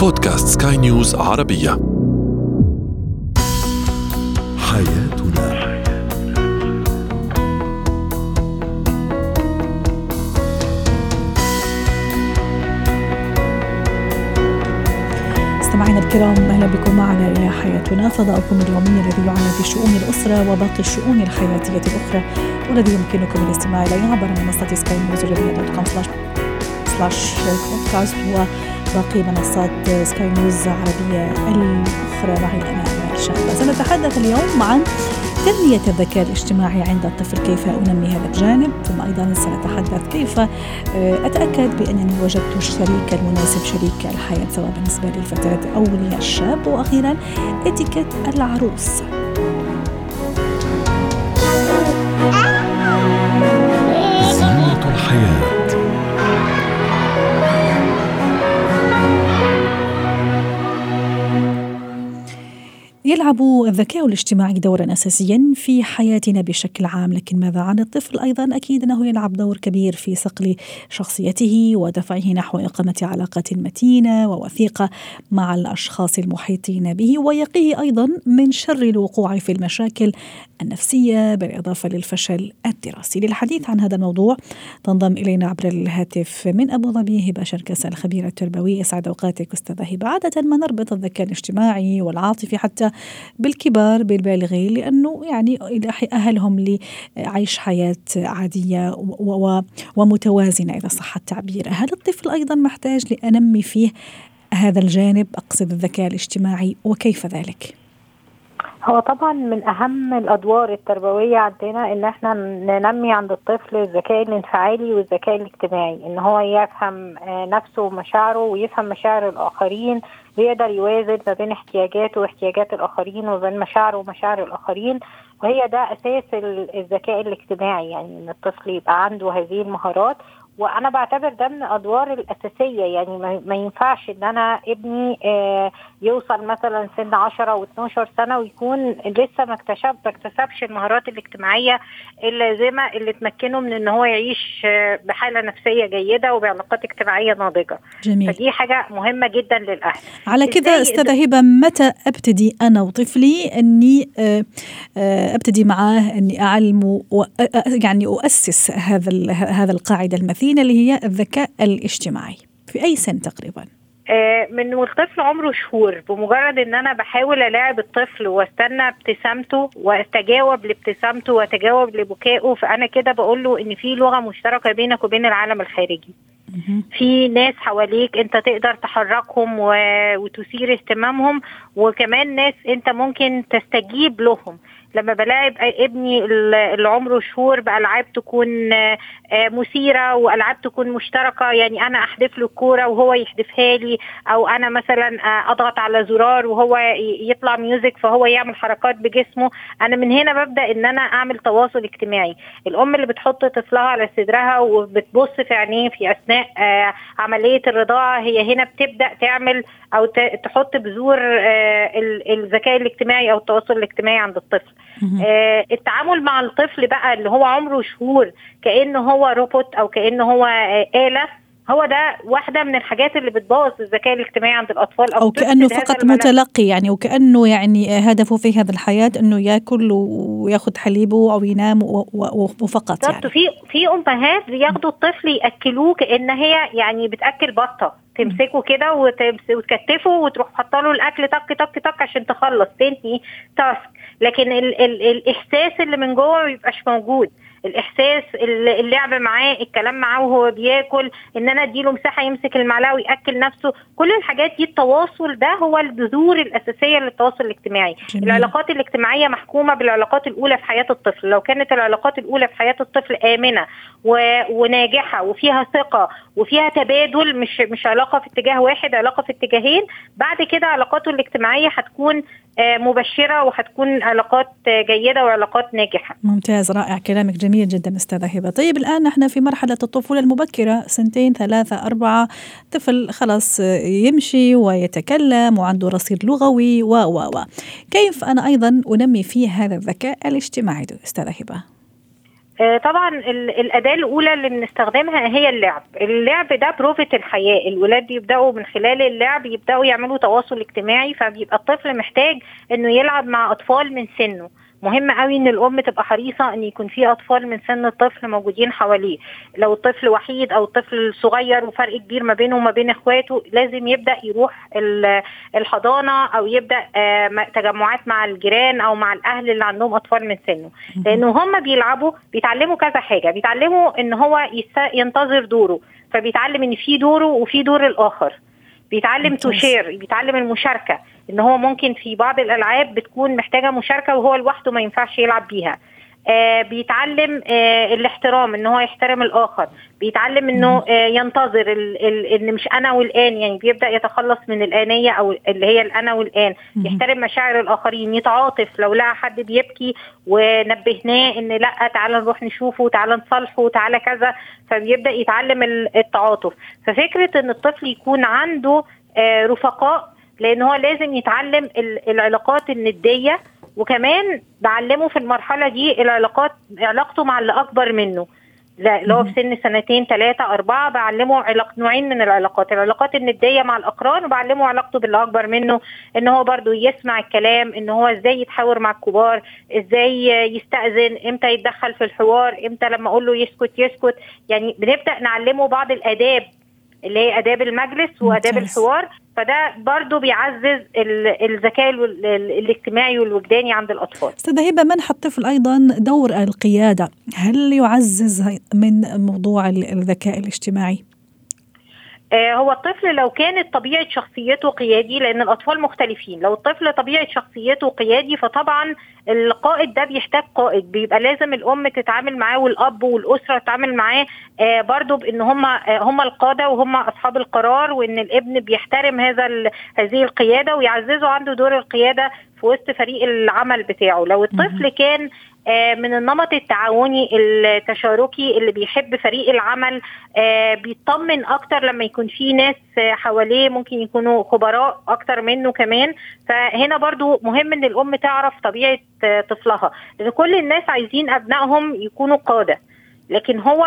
بودكاست سكاي نيوز عربية. حياتنا. مستمعينا الكرام أهلا بكم معنا إلى حياتنا. فضاؤكم اليومي الذي يعنى بشؤون الأسرة وباقي الشؤون الحياتية الأخرى والذي يمكنكم الاستماع إليه عبر منصة Sky News dot com slash بودكاست وباقي منصات سكاي نيوز العربية الأخرى معي امال شهبه سنتحدث اليوم عن تنمية الذكاء الاجتماعي عند الطفل كيف أنمي هذا الجانب؟ ثم أيضا سنتحدث كيف أتأكد بأنني وجدت الشريك المناسب شريك الحياة سواء بالنسبة للفتاة أو للشاب. وأخيرا إتيكيت العروس. زينة الحياة. يلعب الذكاء الاجتماعي دورا أساسيا في حياتنا بشكل عام، لكن ماذا عن الطفل أيضا؟ أكيد أنه يلعب دور كبير في صقل شخصيته ودفعه نحو إقامة علاقات متينة ووثيقة مع الأشخاص المحيطين به ويقيه أيضا من شر الوقوع في المشاكل النفسية بالإضافة للفشل الدراسي. للحديث عن هذا الموضوع تنضم إلينا عبر الهاتف من أبو ظبي هبه شركس الخبيره التربويه اسعد أوقاتك أستاذة هبة. عادة ما نربط الذكاء الاجتماعي والعاطفي حتى بالكبار بالبالغين لأنه يعني أهلهم لعيش حياة عادية ومتوازنة إذا صح التعبير هل الطفل أيضا محتاج لأنمي فيه هذا الجانب أقصد الذكاء الاجتماعي وكيف ذلك؟ هو طبعا من أهم الأدوار التربوية عندنا إن إحنا ننمي عند الطفل الذكاء الانفعالي والذكاء الاجتماعي إن هو يفهم نفسه ومشاعره ويفهم مشاعر الآخرين ويقدر يوازن ما بين احتياجاته واحتياجات الآخرين وبين مشاعره ومشاعر الآخرين. وهي ده أساس الذكاء الاجتماعي يعني إن الطفل يبقى عنده هذه المهارات وأنا بعتبر ده من الادوار الأساسية يعني ما ينفعش إن أنا ابني يوصل مثلا سن 10 و12 سنة ويكون لسه ما اكتشف ما اكتسبش المهارات الاجتماعية اللازمة اللي تمكنه من إن هو يعيش بحالة نفسية جيدة وبعلاقات اجتماعية ناضجة. جميل. فدي حاجة مهمة جدا للأهل. على كذا استاذة هبة متى أبتدي أنا وطفلي إني أبتدي معاه إني اعلمه يعني اسس هذا هذا القاعدة المثينه اللي هي الذكاء الاجتماعي. في أي سن تقريبا؟ من والطفل عمره شهور. بمجرد إن أنا بحاول ألاعب الطفل وأستنى ابتسامته واستجاوب لابتسامته وأتجاوب لبكائه فأنا كده بقول له إن في لغة مشتركة بينك وبين العالم الخارجي. في ناس حواليك أنت تقدر تحركهم و... وتثير اهتمامهم وكمان ناس أنت ممكن تستجيب لهم. لما بلاعب ابني اللي عمره شهور بألعاب تكون مثيرة وألعاب تكون مشتركة يعني أنا أحدف له الكورة وهو يحدفها لي أو أنا مثلا أضغط على زرار وهو يطلع ميوزك فهو يعمل حركات بجسمه. أنا من هنا ببدأ إن أنا أعمل تواصل اجتماعي. الأم اللي بتحط طفلها على صدرها وبتبص في عينيه في أثناء عملية الرضاعة هي هنا بتبدأ تعمل أو تحط بذور الذكاء الاجتماعي أو التواصل الاجتماعي عند الطفل. آه التعامل مع الطفل بقى اللي هو عمره شهور كأنه هو روبوت أو كأنه هو آه آلة هو ده واحدة من الحاجات اللي بتبوظ الذكاء الاجتماعي عند الأطفال أو, أو كأنه فقط متلقي يعني وكأنه يعني هدفه في هذه الحياة أنه يأكل وياخد حليبه أو ينام وفقط يعني. في في أمهات بياخدوا الطفل يأكلوه كأن هي يعني بتأكل بطة تمسكه كده وتكتفه وتروح حاطة له الأكل طق طق طق عشان تخلص. تنهي تاسك. لكن ال ال الإحساس اللي من جوه ما بيبقاش موجود. الإحساس اللعب معاه الكلام معاه وهو بياكل إن أنا اديله مساحة يمسك المعلقة ويأكل نفسه كل الحاجات دي التواصل ده هو البذور الأساسية للتواصل الاجتماعي. جميل. العلاقات الاجتماعية محكومة بالعلاقات الأولى في حياة الطفل. لو كانت العلاقات الأولى في حياة الطفل آمنة و... وناجحة وفيها ثقة وفيها تبادل مش مش علاقة في اتجاه واحد علاقة في اتجاهين بعد كده علاقاته الاجتماعية هتكون مبشرة وهتكون علاقات جيدة وعلاقات ناجحة. ممتاز رائع كلامك جميل جدا أستاذة هبة. طيب الآن إحنا في مرحلة الطفولة المبكرة. سنتين ثلاثة أربعة. طفل خلاص يمشي ويتكلم وعنده رصيد لغوي و و و. كيف أنا أيضا أنمي فيه هذا الذكاء الاجتماعي أستاذة هبة؟ آه، طبعا الأداة الأولى اللي بنستخدمها هي اللعب. اللعب ده بروفة الحياة. الولاد بيبدأوا من خلال اللعب يبدأوا يعملوا تواصل اجتماعي فبيبقى الطفل محتاج إنه يلعب مع أطفال من سنه. مهم قوي إن الأم تبقى حريصة إن يكون في أطفال من سن الطفل موجودين حواليه. لو الطفل وحيد أو الطفل صغير وفرق كبير ما بينه وما بين إخواته لازم يبدأ يروح الحضانة أو يبدأ آه، تجمعات مع الجيران أو مع الأهل اللي عندهم أطفال من سنه. لأنه هم بيلعبوا بيتعلموا كذا حاجة. بيتعلموا إن هو ينتظر دوره. فبيتعلم إن في دوره وفي دور الآخر. بيتعلم to share بيتعلم المشاركة. إن هو ممكن في بعض الألعاب بتكون محتاجة مشاركة وهو لوحده ما ينفعش يلعب بيها. آه بيتعلم آه الاحترام إن هو يحترم الآخر. بيتعلم إنه آه ينتظر ال ال إن مش أنا والآن يعني بيبدأ يتخلص من الآنية أو اللي هي الأنا والآن. يحترم مشاعر الآخرين يتعاطف. لو لقى حد بيبكي ونبهناه إن لأ تعالى نروح نشوفه تعالى نصالحه تعالى كذا فبيبدأ يتعلم التعاطف. ففكرة إن الطفل يكون عنده آه رفقاء لأن هو لازم يتعلم العلاقات الندية وكمان بعلمه في المرحلة دي العلاقات علاقته مع اللي أكبر منه. اللي هو في سن سنتين ثلاثة أربعة بعلمه علاق نوعين من العلاقات. العلاقات الندية مع الأقران وبعلمه علاقته باللي أكبر منه إن هو برضو يسمع الكلام إن هو إزاي يتحاور مع الكبار إزاي يستأذن إمتى يتدخل في الحوار إمتى لما أقول له يسكت يسكت. يعني بنبدأ نعلمه بعض الآداب اللي هي آداب المجلس وآداب الحوار فده برضو بيعزز الذكاء الاجتماعي والوجداني عند الأطفال. استاذه هبه منح الطفل أيضا دور القيادة، هل يعزز من موضوع الذكاء الاجتماعي؟ آه، هو الطفل لو كانت طبيعة شخصيته قيادي لأن الأطفال مختلفين. لو الطفل طبيعة شخصيته قيادي فطبعا القائد ده بيحتاج قائد. بيبقى لازم الأم تتعامل معاه والأب والأسرة تتعامل معاه آه برضو بإن هم آه هم القادة وهم أصحاب القرار وإن الابن بيحترم هذا هذه القيادة ويعززوا عنده دور القيادة في وسط فريق العمل بتاعه. لو الطفل كان من النمط التعاوني التشاركي اللي بيحب فريق العمل آه، بيطمن أكتر لما يكون في ناس حواليه ممكن يكونوا خبراء أكتر منه كمان. فهنا برضو مهم إن الأم تعرف طبيعة طفلها لأن كل الناس عايزين أبنائهم يكونوا قادة. لكن هو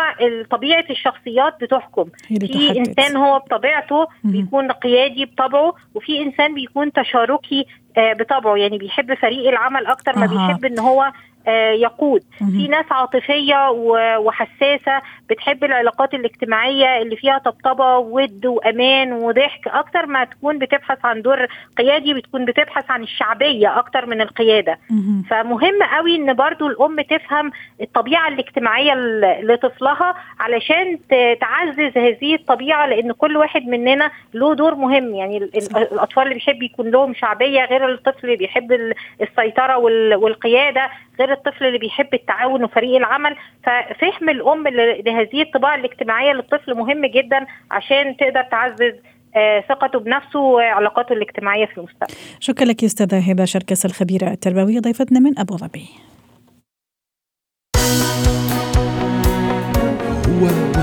طبيعة الشخصيات بتحكم. في إنسان هو بطبيعته بيكون قيادي بطبعه وفي إنسان بيكون تشاركي آه، بطبعه. يعني بيحب فريق العمل أكتر ما بيحب إن هو آه، يقود. في ناس عاطفية وحساسة بتحب العلاقات الاجتماعية اللي فيها طبطبة وود وأمان وضحك. أكتر ما تكون بتبحث عن دور قيادي بتكون بتبحث عن الشعبية أكتر من القيادة. فمهم قوي إن برضو الأم تفهم الطبيعة الاجتماعية لطفلها علشان تعزز هذه الطبيعة لأن كل واحد مننا له دور مهم. يعني الأطفال اللي بيحب يكون لهم شعبية غير الطفل اللي بيحب السيطرة والقيادة غير الطفل اللي بيحب التعاون وفريق العمل ففهم الأم لهذه الطباع الاجتماعية للطفل مهم جدا عشان تقدر تعزز آه، ثقته بنفسه وعلاقاته الاجتماعية في المستقبل. شكرا لك أستاذة هبة شركس الخبيره التربوية ضيفتنا من أبو ظبي. هو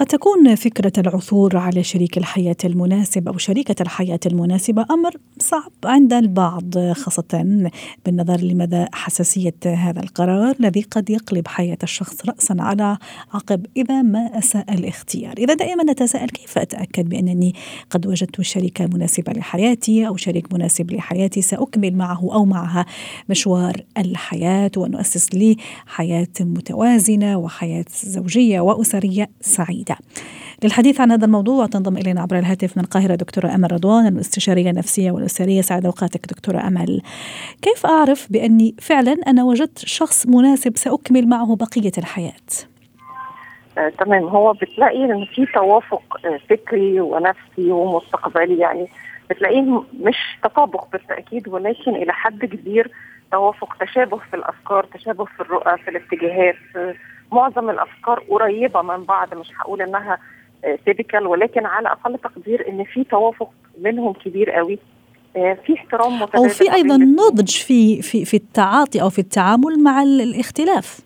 قد تكون فكرة العثور على شريك الحياة المناسب أو شريكة الحياة المناسبة أمر صعب عند البعض خاصة بالنظر لمدى حساسية هذا القرار الذي قد يقلب حياة الشخص رأسا على عقب إذا ما أساء الاختيار. إذا دائما نتساءل كيف أتأكد بأنني قد وجدت شريكة مناسبة لحياتي أو شريك مناسب لحياتي؟ سأكمل معه أو معها مشوار الحياة ونؤسس لي حياة متوازنة وحياة زوجية وأسرية سعيدة. للحديث عن هذا الموضوع تنضم إلينا عبر الهاتف من القاهرة دكتورة أمل رضوان الاستشارية النفسية والأسرية. سعد أوقاتك دكتورة أمل. كيف أعرف بأني فعلا أنا وجدت شخص مناسب سأكمل معه بقية الحياة؟ آه، تمام. هو بتلاقي إن في توافق آه، فكري ونفسي ومستقبلي. يعني بتلاقيه مش تطابق بالتأكيد ولكن إلى حد كبير توافق تشابه في الأفكار تشابه في الرؤى في الاتجاهات معظم الأفكار قريبة من بعض مش هقول إنها تيبيكال ولكن على أقل تقدير إن في توافق منهم كبير قوي. آه، في احترام متبادل أو في أيضا نضج في في في التعاطي أو في التعامل مع الاختلاف.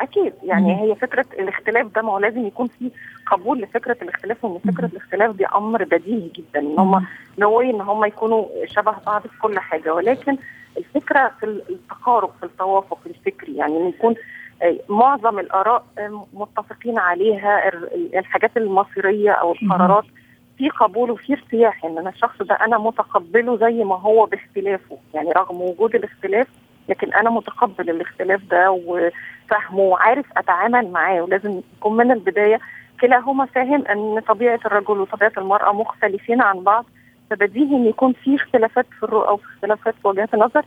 أكيد يعني مم. هي فكرة الاختلاف ده ما هو لازم يكون في قبول لفكرة الاختلاف وإن فكرة. الاختلاف دي أمر بديهي جدا إن هم نوي إن هم يكونوا شبه بعض في كل حاجة. ولكن الفكرة في التقارب في التوافق الفكري يعني إن يكون آه، معظم الآراء متفقين عليها ال- الحاجات المصيرية أو القرارات في قبول وفي ارتياح إن أنا الشخص ده أنا متقبله زي ما هو باختلافه. يعني رغم وجود الاختلاف لكن أنا متقبل الاختلاف ده وفاهمه وعارف أتعامل معاه ولازم يكون من البداية كلاهما فاهم إن طبيعة الرجل وطبيعة المرأة مختلفين عن بعض فبديهي إن يكون في اختلافات في الرؤى وفي اختلافات في وجهات النظر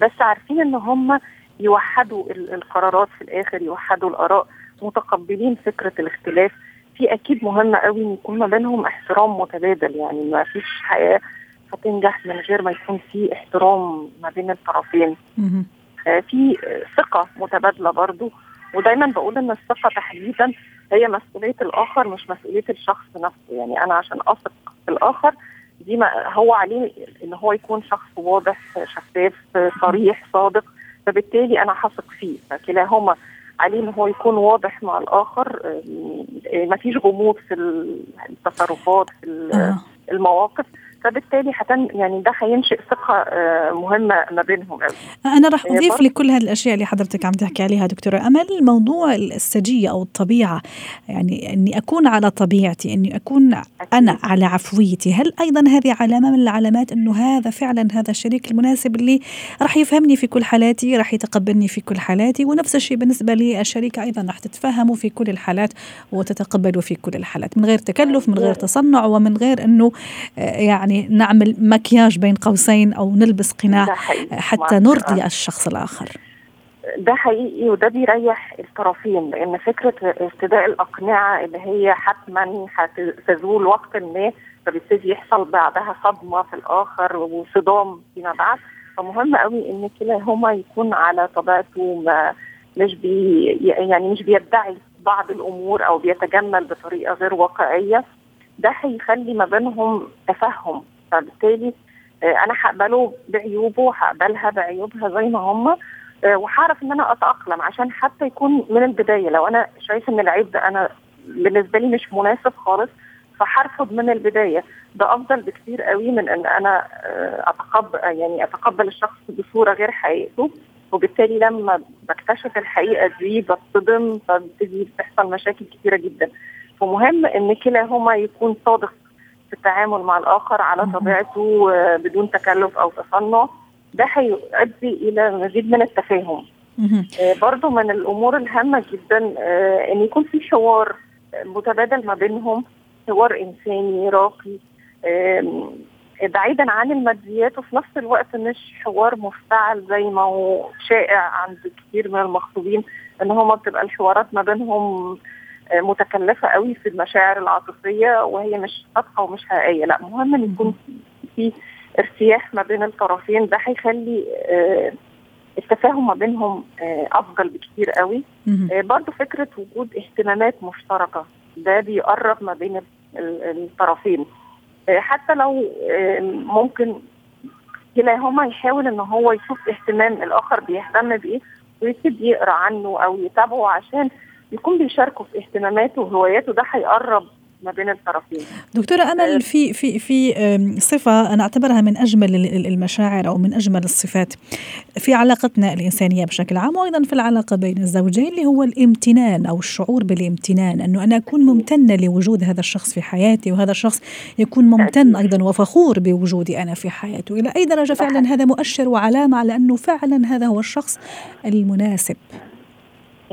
بس عارفين إن هم يوحدوا ال- القرارات في الآخر يوحدوا الآراء متقبلين فكرة الاختلاف. في أكيد مهم قوي إن يكون ما بينهم احترام متبادل يعني ما فيش حياة هتنجح من غير ما يكون في احترام ما بين الطرفين. آه، في ثقة متبادلة برضو. ودايما بقول إن الثقة تحديدا هي مسؤولية الآخر مش مسؤولية الشخص نفسه. يعني أنا عشان أثق في الآخر دي ما هو عليه إن هو يكون شخص واضح شفاف صريح صادق. فبالتالي أنا هثق فيه فكلاهما عليه ان هو يكون واضح مع الآخر ما فيش غموض في التصرفات في آه. المواقف فبالتالي حتن يعني ده هينشئ ثقة آه، مهمة ما بينهم قوي أنا راح أضيف برضه؟ لكل هذه الأشياء اللي حضرتك عم تحكي عليها دكتورة. أمل موضوع السجية أو الطبيعة يعني أني أكون على طبيعتي أني أكون أنا على عفويتي هل أيضا هذه علامة من العلامات أنه هذا فعلا هذا الشريك المناسب اللي راح يفهمني في كل حالاتي راح يتقبلني في كل حالاتي؟ ونفس الشيء بالنسبة لي الشريكة أيضا راح تتفهموا في كل الحالات وتتقبلوا في كل الحالات من غير تكلف من غير تصنع ومن غير أنه آه، يعني نعمل مكياج بين قوسين أو نلبس قناع حتى. نرضي الشخص الآخر. ده حقيقي وده بيريح الطرفين لأن فكرة ارتداء الاقنعه اللي هي حتما هتزول وقت ما فبيبتدي يحصل بعدها صدمة في الآخر وصدام فيما بعد. فمهم قوي إن كلاهما يكون على طبيعته ما مش بي يعني مش بيدعي بعض الأمور أو بيتجمل بطريقة غير واقعية. ده هيخلي ما بينهم تفهم فبالتالي آه، أنا هقبله بعيوبه هقبلها بعيوبها زي ما هم آه، وهعرف إن أنا أتأقلم عشان حتى يكون من البداية. لو أنا شايف إن العيب ده أنا بالنسبة لي مش مناسب خالص فهرفض من البداية. ده أفضل بكتير قوي من إن أنا آه، اتقبل يعني أتقبل الشخص بصورة غير حقيقته وبالتالي لما بكتشف الحقيقة دي بتصدم فبتبتدي بتحصل مشاكل كتيرة جدا. فمهم إن كلاهما يكون صادق في التعامل مع الآخر على. طبيعته آه، بدون تكلف أو تصنع ده هيؤدي إلى مزيد من التفاهم. آه، برضو من الأمور الهامة جدا آه، إن يكون في حوار متبادل ما بينهم حوار إنساني راقي بعيدا عن الماديات وفي نفس الوقت مش حوار مفتعل زي ما هو شائع عند كثير من المخطوبين إن هما بتبقى الحوارات ما بينهم متكلفة قوي في المشاعر العاطفية وهي مش صادقة ومش حقيقية. لا مهم إن يكون في ارتياح ما بين الطرفين. ده هيخلي آه، التفاهم ما بينهم آه، أفضل بكتير قوي. آه، برضو فكرة وجود اهتمامات مشتركة ده بيقرب ما بين ال- ال- الطرفين. آه، حتى لو آه، ممكن كلاهما يحاول إن هو يشوف اهتمام الآخر بيهتم بإيه ويبتدي يقرأ عنه أو يتابعه عشان يكون بيشاركه في اهتماماته وهواياته ده هيقرب ما بين الطرفين. دكتورة أمل في في في أم، صفة أنا أعتبرها من أجمل ال- ال- المشاعر أو من أجمل الصفات في علاقتنا الإنسانية بشكل عام وأيضا في العلاقة بين الزوجين اللي هو الامتنان أو الشعور بالامتنان أنه أنا أكون ممتنة لوجود هذا الشخص في حياتي وهذا الشخص يكون ممتن أيضا وفخور بوجودي أنا في حياته. إلى أي درجة فعلا هذا مؤشر وعلامة على أنه فعلا هذا هو الشخص المناسب؟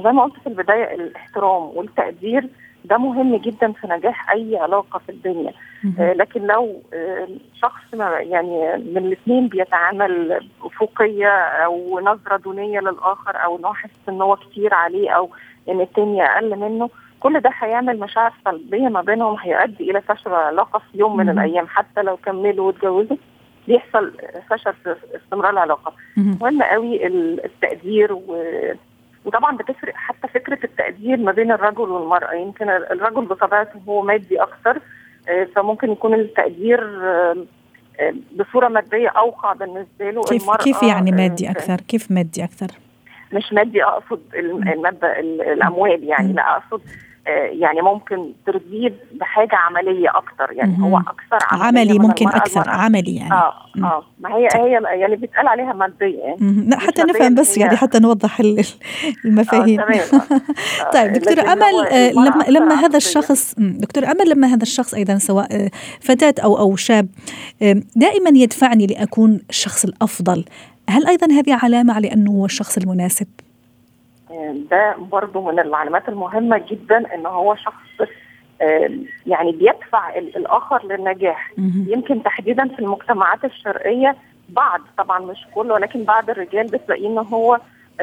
زي ما قلت في البداية الاحترام والتقدير ده مهم جدا في نجاح أي علاقة في الدنيا آه، لكن لو آه، شخص ما يعني من الاثنين بيتعامل بأفقية أو نظرة دونية للآخر أو إنه حاسس إن هو كتير عليه أو إن التاني أقل منه كل ده هيعمل مشاعر سلبية ما بينهم هيؤدي إلى فشل العلاقة في يوم من مم. الأيام حتى لو كملوا واتجوزوا بيحصل فشل في استمرار العلاقة مهم. قوي ال- التقدير و... وطبعا بتفرق حتى فكرة التقدير ما بين الرجل والمرأة. يمكن الرجل بطبيعته هو مادي أكثر آه، فممكن يكون التقدير آه، آه، بصورة مادية أوقع بالنسبة له كيف المرأة كيف يعني مادي أكثر؟ كيف مادي أكثر؟ مش مادي أقصد الم- المادة ال- الأموال يعني. لا أقصد يعني ممكن ترضيه بحاجة عملية أكتر يعني. هو أكثر عملية عملي ممكن. أكثر عملي يعني آه. آه ما هي هي يعني بيتقال عليها مادية يعني حتى نفهم بس يعني حتى نوضح ال- ال- المفاهيم آه،. آه، طيب أمل هو آه، لما لما هذا. الشخص مم، دكتورة أمل لما هذا الشخص أيضا سواء آه، فتاة أو أو شاب دائما يدفعني لأكون الشخص الأفضل هل أيضا هذه علامة على أنه هو الشخص المناسب؟ ده برضو من المعلومات المهمة جدا إن هو شخص آم، يعني بيدفع ال- الآخر للنجاح. يمكن تحديدا في المجتمعات الشرقية بعض طبعا مش كل ولكن بعض الرجال بتلاقيه إن هو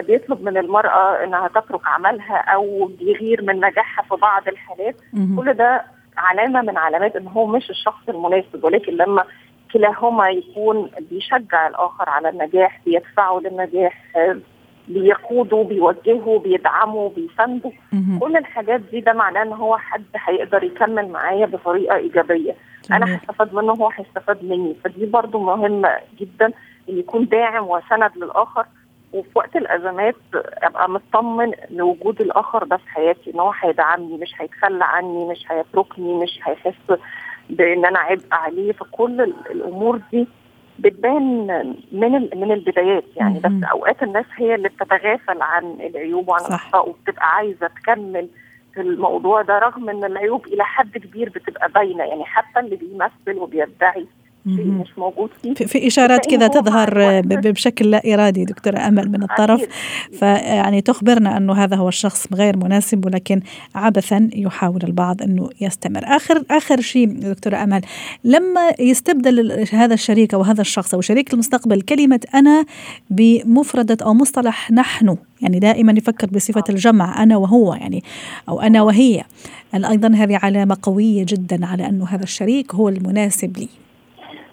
بيطلب من المرأة إنها تترك عملها أو بيغير من نجاحها في بعض الحالات. كل ده علامة من علامات إن هو مش الشخص المناسب ولكن لما كلاهما يكون بيشجع الآخر على النجاح بيدفعه للنجاح بيقوده بيوجهه بيدعمه بيسنده مهم. كل الحاجات دي ده معناه إن هو حد هيقدر يكمل معايا بطريقة إيجابية. أنا. هستفاد منه وهو هيستفاد مني. فدي برضو مهمة جدا إن يكون داعم وسند للآخر. وفي وقت الأزمات أبقى مطمن لوجود الآخر ده في حياتي إن هو هيدعمني مش هيتخلى عني مش هيتركني مش هيحس بإن أنا عبء عليه. فكل ال- الأمور دي بتبان من من البدايات يعني. بس أوقات الناس هي اللي بتتغافل عن العيوب وعن. الأخطاء وبتبقى عايزة تكمل في الموضوع ده رغم إن العيوب إلى حد كبير بتبقى باينة يعني حتى اللي بيمثل وبيدعي شيء. مش موجود فيه. في, بتلاقيه كذا تظهر بشكل لا إرادي دكتورة أمل من الطرف. فيعني تخبرنا أنه هذا هو الشخص غير مناسب ولكن عبثا يحاول البعض أنه يستمر. آخر آخر شيء دكتورة أمل لما يستبدل هذا الشريك أو هذا الشخص أو شريك المستقبل كلمة أنا بمفردة أو مصطلح نحن يعني دائما يفكر بصفة الجمع أنا وهو يعني أو أنا وهي. هل أيضا هذه علامة قوية جدا على أنه هذا الشريك هو المناسب لي.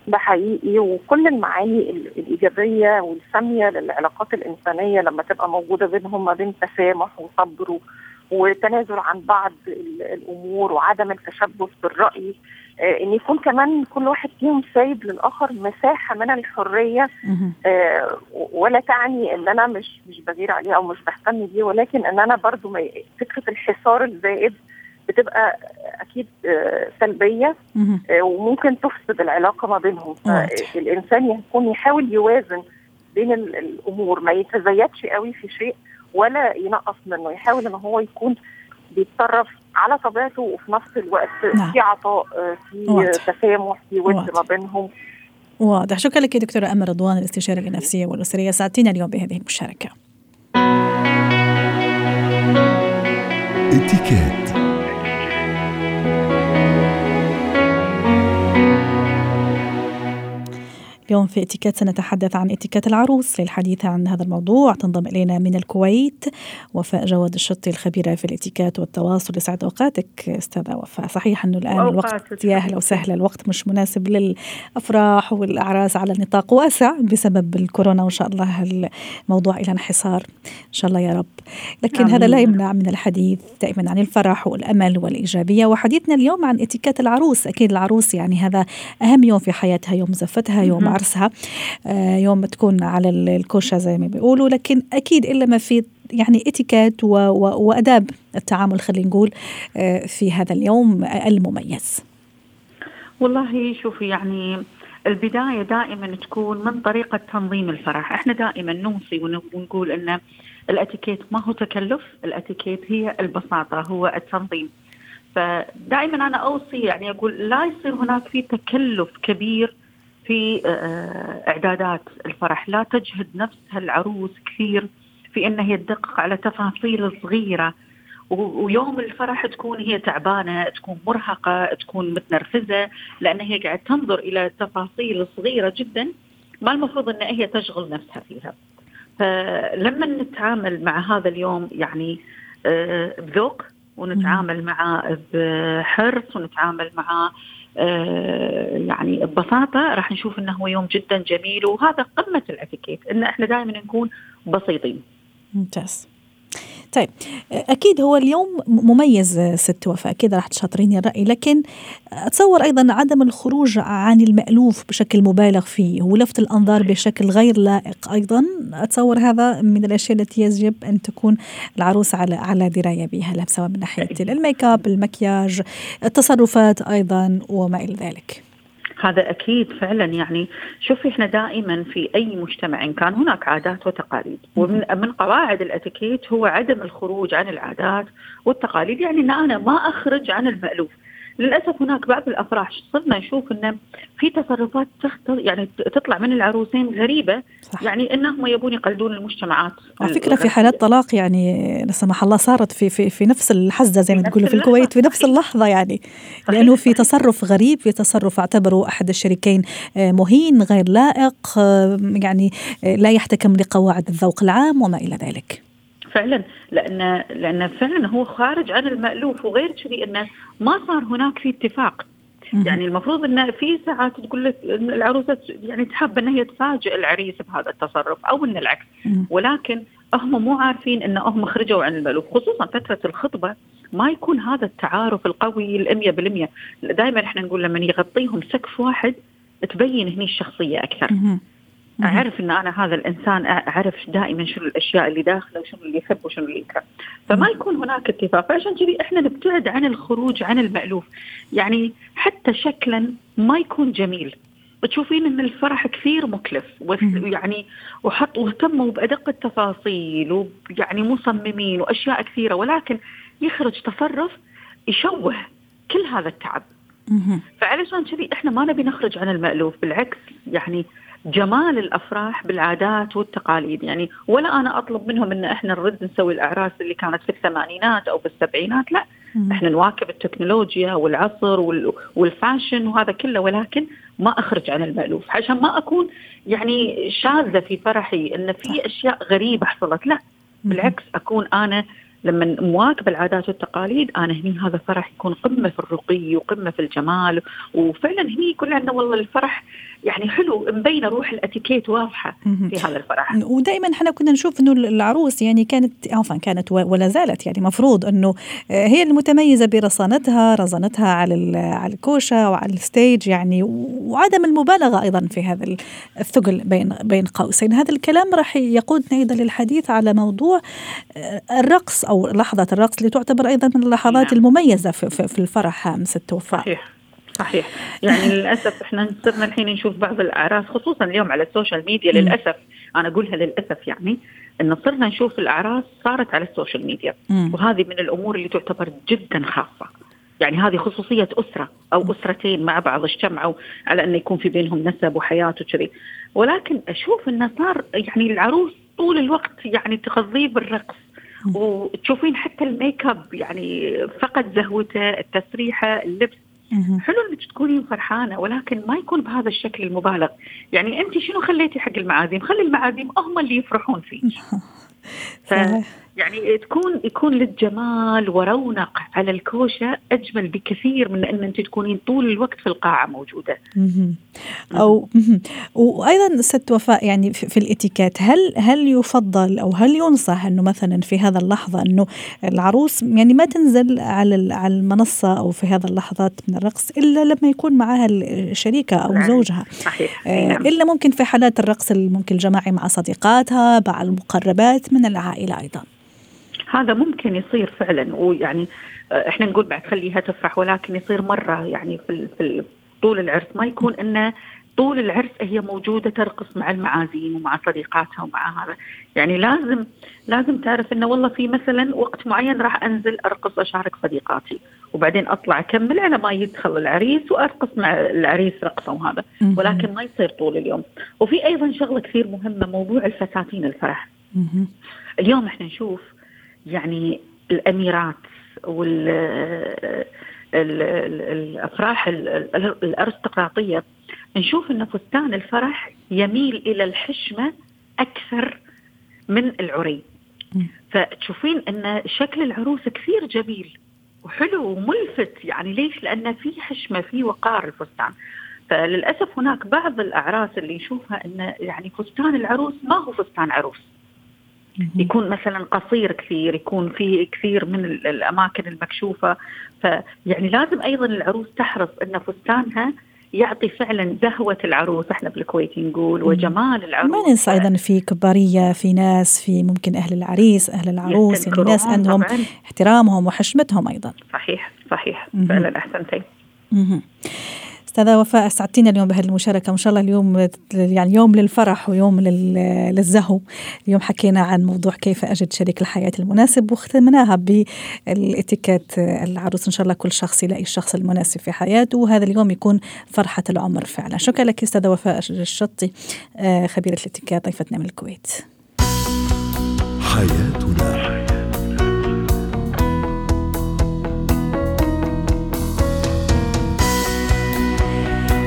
ده حقيقي وكل المعاني ال- الإيجابية والسامية للعلاقات الإنسانية لما تبقى موجودة بينهم ما بين تسامح وصبر وتنازل عن بعض ال- الأمور وعدم التشبث بالرأي آه، إن يكون كمان كل واحد فيهم سايب للآخر مساحة من الحرية مهم. آه، ولا تعني إن أنا مش مش بغير عليه أو مش بهتم بيه ولكن إن أنا برضو فكرة الحصار الزائد بتبقى أكيد آه، سلبية. آه، وممكن تفسد العلاقة ما بينهم. فالانسان يكون يحاول يوازن بين ال- الأمور ما يتزيدش قوي في شيء ولا ينقص منه يحاول إن هو يكون بيتصرف على طبيعته وفي نفس الوقت نعم. في عطاء آه، في. تسامح في ود. ما بينهم واضح شكرا لك يا دكتورة أمل رضوان الاستشارية النفسية والأسرية ساعدتنا اليوم بهذه المشاركة اتكات اليوم في اتيكيت سنتحدث عن اتيكيت العروس للحديث عن هذا الموضوع. تنضم إلينا من الكويت وفاء جواد الشطي الخبيرة في الاتيكيت والتواصل. يسعد أوقاتك أستاذة وفاء. صحيح أنه الآن. الوقت يا أهلا وسهلا. الوقت مش مناسب للأفراح والأعراس على نطاق واسع بسبب الكورونا وإن شاء الله الموضوع إلى انحصار إن شاء الله يا رب. لكن هذا لا. يمنع من الحديث دائما عن الفرح والأمل والإيجابية. وحديثنا اليوم عن اتيكيت العروس. أكيد العروس يعني هذا أهم يوم في حياتها يوم زفتها يوم. عرسها آه، يوم تكون على ال- الكوشة زي ما بيقولوا. لكن أكيد إلا ما في يعني اتيكيت و- و- وأداب التعامل خلينا نقول آه، في هذا اليوم المميز. والله شوفي يعني البداية دائما تكون من طريقة تنظيم الفرح. إحنا دائما نوصي ون- ونقول إن الاتيكيت ما هو تكلف الاتيكيت هي البساطة هو التنظيم. فدائما أنا أوصي يعني أقول لا يصير هناك في تكلف كبير في آه، إعدادات الفرح. لا تجهد نفسها العروس كثير في انها هي تدقق على تفاصيل صغيرة. ويوم الفرح تكون هي تعبانة تكون مرهقة تكون متنرفزة لأن هي قاعد تنظر إلى تفاصيل صغيرة جدا ما المفروض إن هي تشغل نفسها فيها. فلما نتعامل مع هذا اليوم يعني آه، بذوق ونتعامل معاه بحرص ونتعامل معاه آه، يعني ببساطة راح نشوف إنه هو يوم جدا جميل وهذا قمة الإتيكيت إن إحنا دائما نكون بسيطين ممتاز. طيب أكيد هو اليوم مميز ست وفاء أكيد راح تشاطريني الرأي لكن أتصور أيضا عدم الخروج عن المألوف بشكل مبالغ فيه ولفت الأنظار بشكل غير لائق أيضا أتصور هذا من الأشياء التي يجب أن تكون العروس على على دراية بها سواء من ناحية الميك أب المكياج التصرفات أيضا وما إلى ذلك. هذا أكيد فعلا. يعني شوفي إحنا دائما في أي مجتمع إن كان هناك عادات وتقاليد ومن من قواعد الأتيكيت هو عدم الخروج عن العادات والتقاليد. يعني ان أنا ما أخرج عن المألوف. للأسف هناك بعض الأفراح صرنا نشوف انه في تصرفات تخطر يعني تطلع من العروسين غريبة صح. يعني إنهم يبون يقلدون المجتمعات. على فكرة في حالات طلاق يعني لا سمح الله صارت في في في نفس الحزة زي ما تقولوا في الكويت في نفس اللحظة يعني. صحيح. لأنه في تصرف غريب في تصرف اعتبره أحد الشريكين آه، مهين غير لائق آه، يعني آه، لا يحتكم لقواعد الذوق العام وما إلى ذلك. فعلا لأن لأن فعلا هو خارج عن المألوف وغير كذي إنه ما صار هناك في اتفاق. يعني المفروض إنه في ساعات تقول لك العروسة يعني تحب ان هي تفاجئ العريس بهذا التصرف أو إن العكس. ولكن هم مو عارفين إن هم خرجوا عن المألوف خصوصا فترة الخطبة ما يكون هذا التعارف القوي الأمية بالمية. دائما إحنا نقول لما يغطيهم سقف واحد تبين هني الشخصية أكثر. أعرف إن أنا هذا الإنسان أعرف دائما شنو الأشياء اللي داخله وشنو اللي يحب وشنو اللي يكره. فما يكون هناك اتفاق. فعشان كذي إحنا نبتعد عن الخروج عن المألوف. يعني حتى شكلا ما يكون جميل. تشوفين إن الفرح كثير مكلف. ويعني وحط واهتموا بأدق التفاصيل ويعني مصممين وأشياء كثيرة. ولكن يخرج تصرف يشوه كل هذا التعب. فعلشان كذي إحنا ما نبي نخرج عن المألوف. بالعكس يعني جمال الأفراح بالعادات والتقاليد. يعني ولا أنا أطلب منهم إن إحنا نرد نسوي الأعراس اللي كانت في الثمانينات أو في السبعينات. لا مم. إحنا نواكب التكنولوجيا والعصر والفاشن وهذا كله. ولكن ما أخرج عن المألوف. عشان ما أكون يعني شاذة في فرحي إن في أشياء غريبة حصلت. لا بالعكس أكون أنا لما مواكب العادات والتقاليد أنا هني هذا فرح يكون قمة في الرقي وقمة في الجمال. وفعلا هني يكون عندنا والله الفرح يعني حلو مبينه روح الاتيكيت واضحة في هذا الفرح. ودائما إحنا كنا نشوف إنه العروس يعني كانت عفوا كانت ولا زالت يعني مفروض إنه آه، هي المتميزة برصانتها رزانتها على على الكوشة وعلى الستيج يعني وعدم المبالغة أيضا في هذا الثقل بين بين قوسين. هذا الكلام راح يقودنا أيضا للحديث على موضوع آه، الرقص أو لحظة الرقص اللي تعتبر أيضا من اللحظات نعم. المميزة في, في الفرح ست وفاء صحيح. صحيح. يعني للأسف إحنا صرنا الحين نشوف بعض الأعراس خصوصا اليوم على ال social media للأسف أنا أقولها للأسف يعني انه صرنا نشوف الأعراس صارت على ال social media. وهذه من الأمور اللي تعتبر جدا خاصة. يعني هذه خصوصية أسرة أو أسرتين مع بعض اجتمعوا على انه يكون في بينهم نسب وحياة وكذي. ولكن أشوف انه صار يعني العروس طول الوقت يعني تغذيه بالرقص. وتشوفين حتى الميك أب يعني فقد زهوته التسريحة اللبس. حلو إنك تكونين فرحانة ولكن ما يكون بهذا الشكل المبالغ. يعني أنت شنو خليتي حق المعازيم؟ خلي المعازيم هم اللي يفرحون فيك. ف... يعني تكون يكون للجمال ورونق على الكوشة أجمل بكثير من أن أنت تكونين طول الوقت في القاعة موجودة. أو وأيضا ست وفاء يعني في الإتيكيت هل هل يفضل أو هل ينصح أنه مثلا في هذا اللحظة أنه العروس يعني ما تنزل على على المنصة أو في هذا اللحظات من الرقص إلا لما يكون معها الشريكة أو نعم. زوجها. صحيح. آه نعم. إلا ممكن في حالات الرقص ممكن الجماعي مع صديقاتها مع المقربات من العائلة أيضا. هذا ممكن يصير فعلا. ويعني آه، إحنا نقول بعد خليها تفرح ولكن يصير مرة يعني في في طول العرس ما يكون إنه طول العرس هي موجودة ترقص مع المعازيم ومع صديقاتها ومع هذا. يعني لازم لازم تعرف إنه والله في مثلا وقت معين راح أنزل أرقص أشارك صديقاتي وبعدين أطلع أكمل على ما يدخل العريس وأرقص مع العريس رقصه وهذا. ولكن ما يصير طول اليوم. وفي أيضا شغلة كثير مهمة موضوع الفساتين الفرح. اليوم إحنا نشوف يعني الأميرات وال الأفراح الأرستقراطية. نشوف إن فستان الفرح يميل إلى الحشمة أكثر من العري. فتشوفين إن شكل العروس كثير جميل وحلو وملفت. يعني ليش؟ لأن في حشمة في وقار الفستان. فللأسف هناك بعض الأعراس اللي نشوفها إن يعني فستان العروس ما هو فستان عروس. يكون مثلا قصير كثير يكون في كثير من الأماكن المكشوفة. فيعني لازم أيضا العروس تحرص إن فستانها يعطي فعلا زهوة العروس. إحنا بالكويت نقول وجمال العروس. ما ننسى أيضا في كبارية في ناس في ممكن أهل العريس أهل العروس يعني ناس عندهم طبعاً. احترامهم وحشمتهم أيضا. صحيح صحيح. فعلا أحسنتي. استاذه وفاء اسعدتينا اليوم بهذه المشاركة. وإن شاء الله اليوم يعني يوم للفرح ويوم للزهو. اليوم حكينا عن موضوع كيف أجد شريك الحياة المناسب واختمناها بالإتيكيت العروس. إن شاء الله كل شخص يلاقي الشخص المناسب في حياته. وهذا اليوم يكون فرحة العمر فعلا. شكرا لك أستاذة وفاء الشطي آه، خبيرة الإتيكيت ضيفتنا من الكويت. حياتنا.